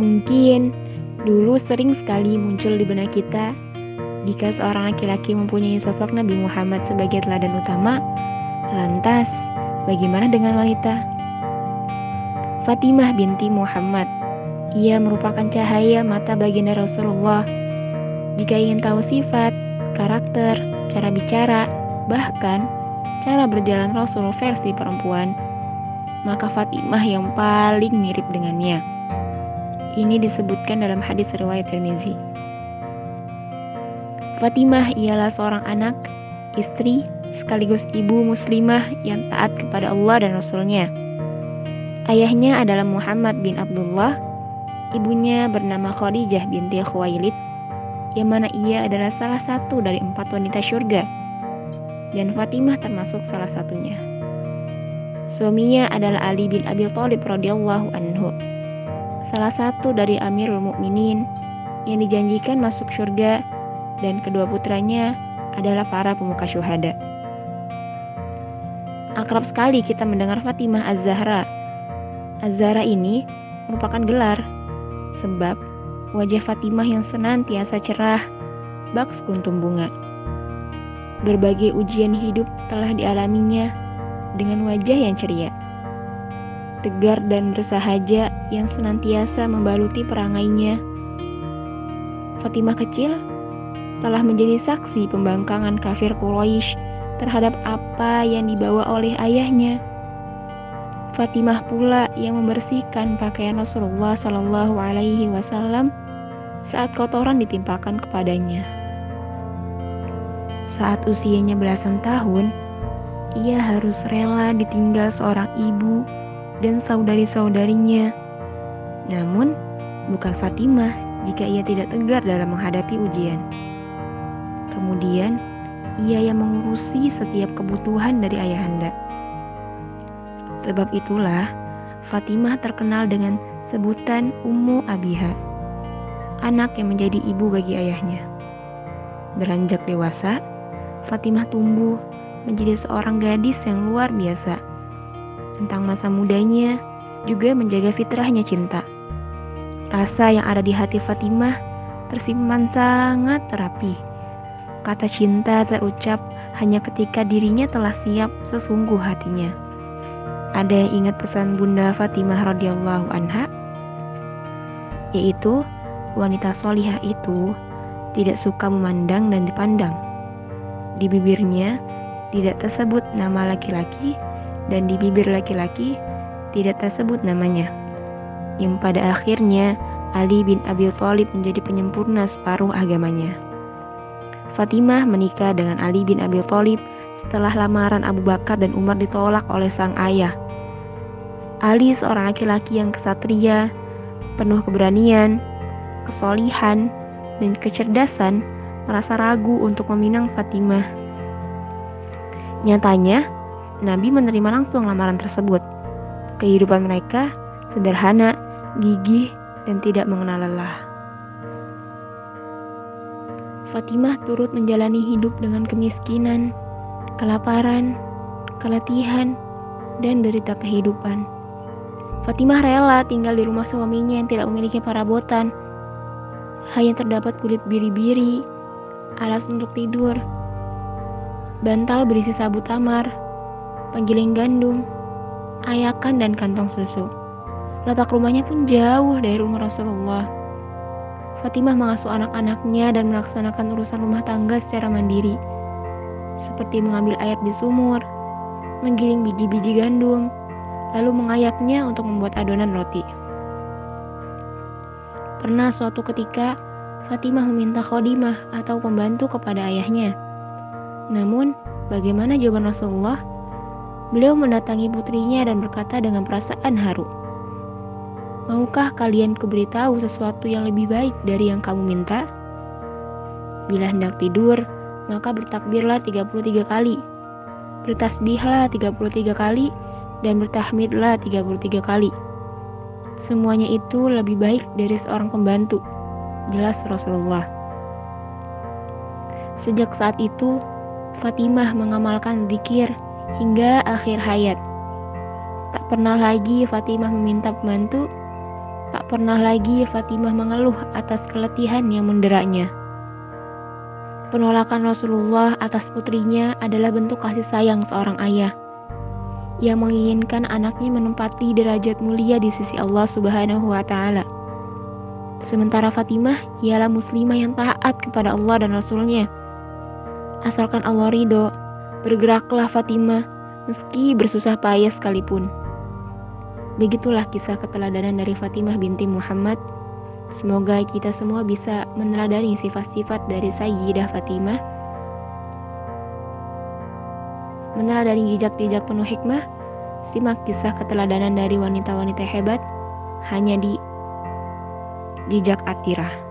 Mungkin dulu sering sekali muncul di benak kita jika seorang laki-laki mempunyai sosok Nabi Muhammad sebagai teladan utama, lantas bagaimana dengan wanita? Fatimah binti Muhammad. Ia merupakan cahaya mata baginda Rasulullah. Jika ingin tahu sifat, karakter, cara bicara, bahkan cara berjalan Rasul versi perempuan, maka Fatimah yang paling mirip dengannya. Ini disebutkan dalam hadis riwayat Tirmizi. Fatimah ialah seorang anak, istri, sekaligus ibu muslimah yang taat kepada Allah dan Rasulnya. Ayahnya adalah Muhammad bin Abdullah, ibunya bernama Khadijah binti Khuwailid, yang mana ia adalah salah satu dari empat wanita syurga, dan Fatimah termasuk salah satunya. Suaminya adalah Ali bin Abi Thalib radhiyallahu anhu, salah satu dari Amirul Mukminin yang dijanjikan masuk surga dan kedua putranya adalah para pemuka syuhada. Akrab sekali kita mendengar Fatimah Az-Zahra. Az-Zahra ini merupakan gelar sebab wajah Fatimah yang senantiasa cerah bak sekuntum bunga. Berbagai ujian hidup telah dialaminya dengan wajah yang ceria. Tegar dan bersahaja yang senantiasa membaluti perangainya. Fatimah kecil telah menjadi saksi pembangkangan kafir Quraisy terhadap apa yang dibawa oleh ayahnya. Fatimah pula yang membersihkan pakaian Rasulullah Shallallahu Alaihi Wasallam saat kotoran ditimpakan kepadanya. Saat usianya belasan tahun, ia harus rela ditinggal seorang ibu dan saudari-saudarinya. Namun, bukan Fatimah jika ia tidak tegar dalam menghadapi ujian. Kemudian, ia yang mengurusi setiap kebutuhan dari ayahanda. Sebab itulah, Fatimah terkenal dengan sebutan Ummu Abiha, anak yang menjadi ibu bagi ayahnya. Beranjak dewasa, Fatimah tumbuh menjadi seorang gadis yang luar biasa. Tentang masa mudanya, juga menjaga fitrahnya cinta. Rasa yang ada di hati Fatimah tersimpan sangat terapi Kata cinta terucap hanya ketika dirinya telah siap sesungguh hatinya. Ada yang ingat pesan Bunda Fatimah radhiyallahu anha? Yaitu, wanita solihah itu tidak suka memandang dan dipandang. Di bibirnya tidak tersebut nama laki-laki dan di bibir laki-laki tidak tersebut namanya. Yang pada akhirnya Ali bin Abi Thalib menjadi penyempurna separuh agamanya. Fatimah menikah dengan Ali bin Abi Thalib setelah lamaran Abu Bakar dan Umar ditolak oleh sang ayah. Ali seorang laki-laki yang kesatria, penuh keberanian, kesolihan, dan kecerdasan, merasa ragu untuk meminang Fatimah. Nyatanya, Nabi menerima langsung lamaran tersebut. Kehidupan mereka sederhana, gigih, dan tidak mengenal lelah. Fatimah turut menjalani hidup dengan kemiskinan, kelaparan, keletihan, dan derita kehidupan. Fatimah rela tinggal di rumah suaminya yang tidak memiliki perabotan. Hanya terdapat kulit biri-biri, alas untuk tidur, bantal berisi sabut tamar, penggiling gandum, ayakan dan kantong susu. Letak rumahnya pun jauh dari rumah Rasulullah. Fatimah mengasuh anak-anaknya dan melaksanakan urusan rumah tangga secara mandiri, seperti mengambil air di sumur, menggiling biji-biji gandum, lalu mengayaknya untuk membuat adonan roti. Pernah suatu ketika, Fatimah meminta khodimah atau pembantu kepada ayahnya. Namun, bagaimana jawaban Rasulullah? Beliau mendatangi putrinya dan berkata dengan perasaan haru. Maukah kalian kuberitahu sesuatu yang lebih baik dari yang kamu minta? Bila hendak tidur, maka bertakbirlah 33 kali. Bertasbihlah 33 kali dan bertahmidlah 33 kali. Semuanya itu lebih baik dari seorang pembantu. Jelas Rasulullah. Sejak saat itu, Fatimah mengamalkan zikir hingga akhir hayat. Tak pernah lagi Fatimah meminta pembantu pernah lagi Fatimah mengeluh atas keletihan yang menderanya. Penolakan Rasulullah atas putrinya adalah bentuk kasih sayang seorang ayah yang menginginkan anaknya menempati derajat mulia di sisi Allah Subhanahu wa taala. Sementara Fatimah ialah muslimah yang taat kepada Allah dan Rasulnya. Asalkan Allah ridho, bergeraklah Fatimah meski bersusah payah sekalipun. Begitulah kisah keteladanan dari Fatimah binti Muhammad. Semoga kita semua bisa meneladani sifat-sifat dari Sayyidah Fatimah. Meneladani jejak-jejak penuh hikmah, simak kisah keteladanan dari wanita-wanita hebat hanya di Jejak Atirah.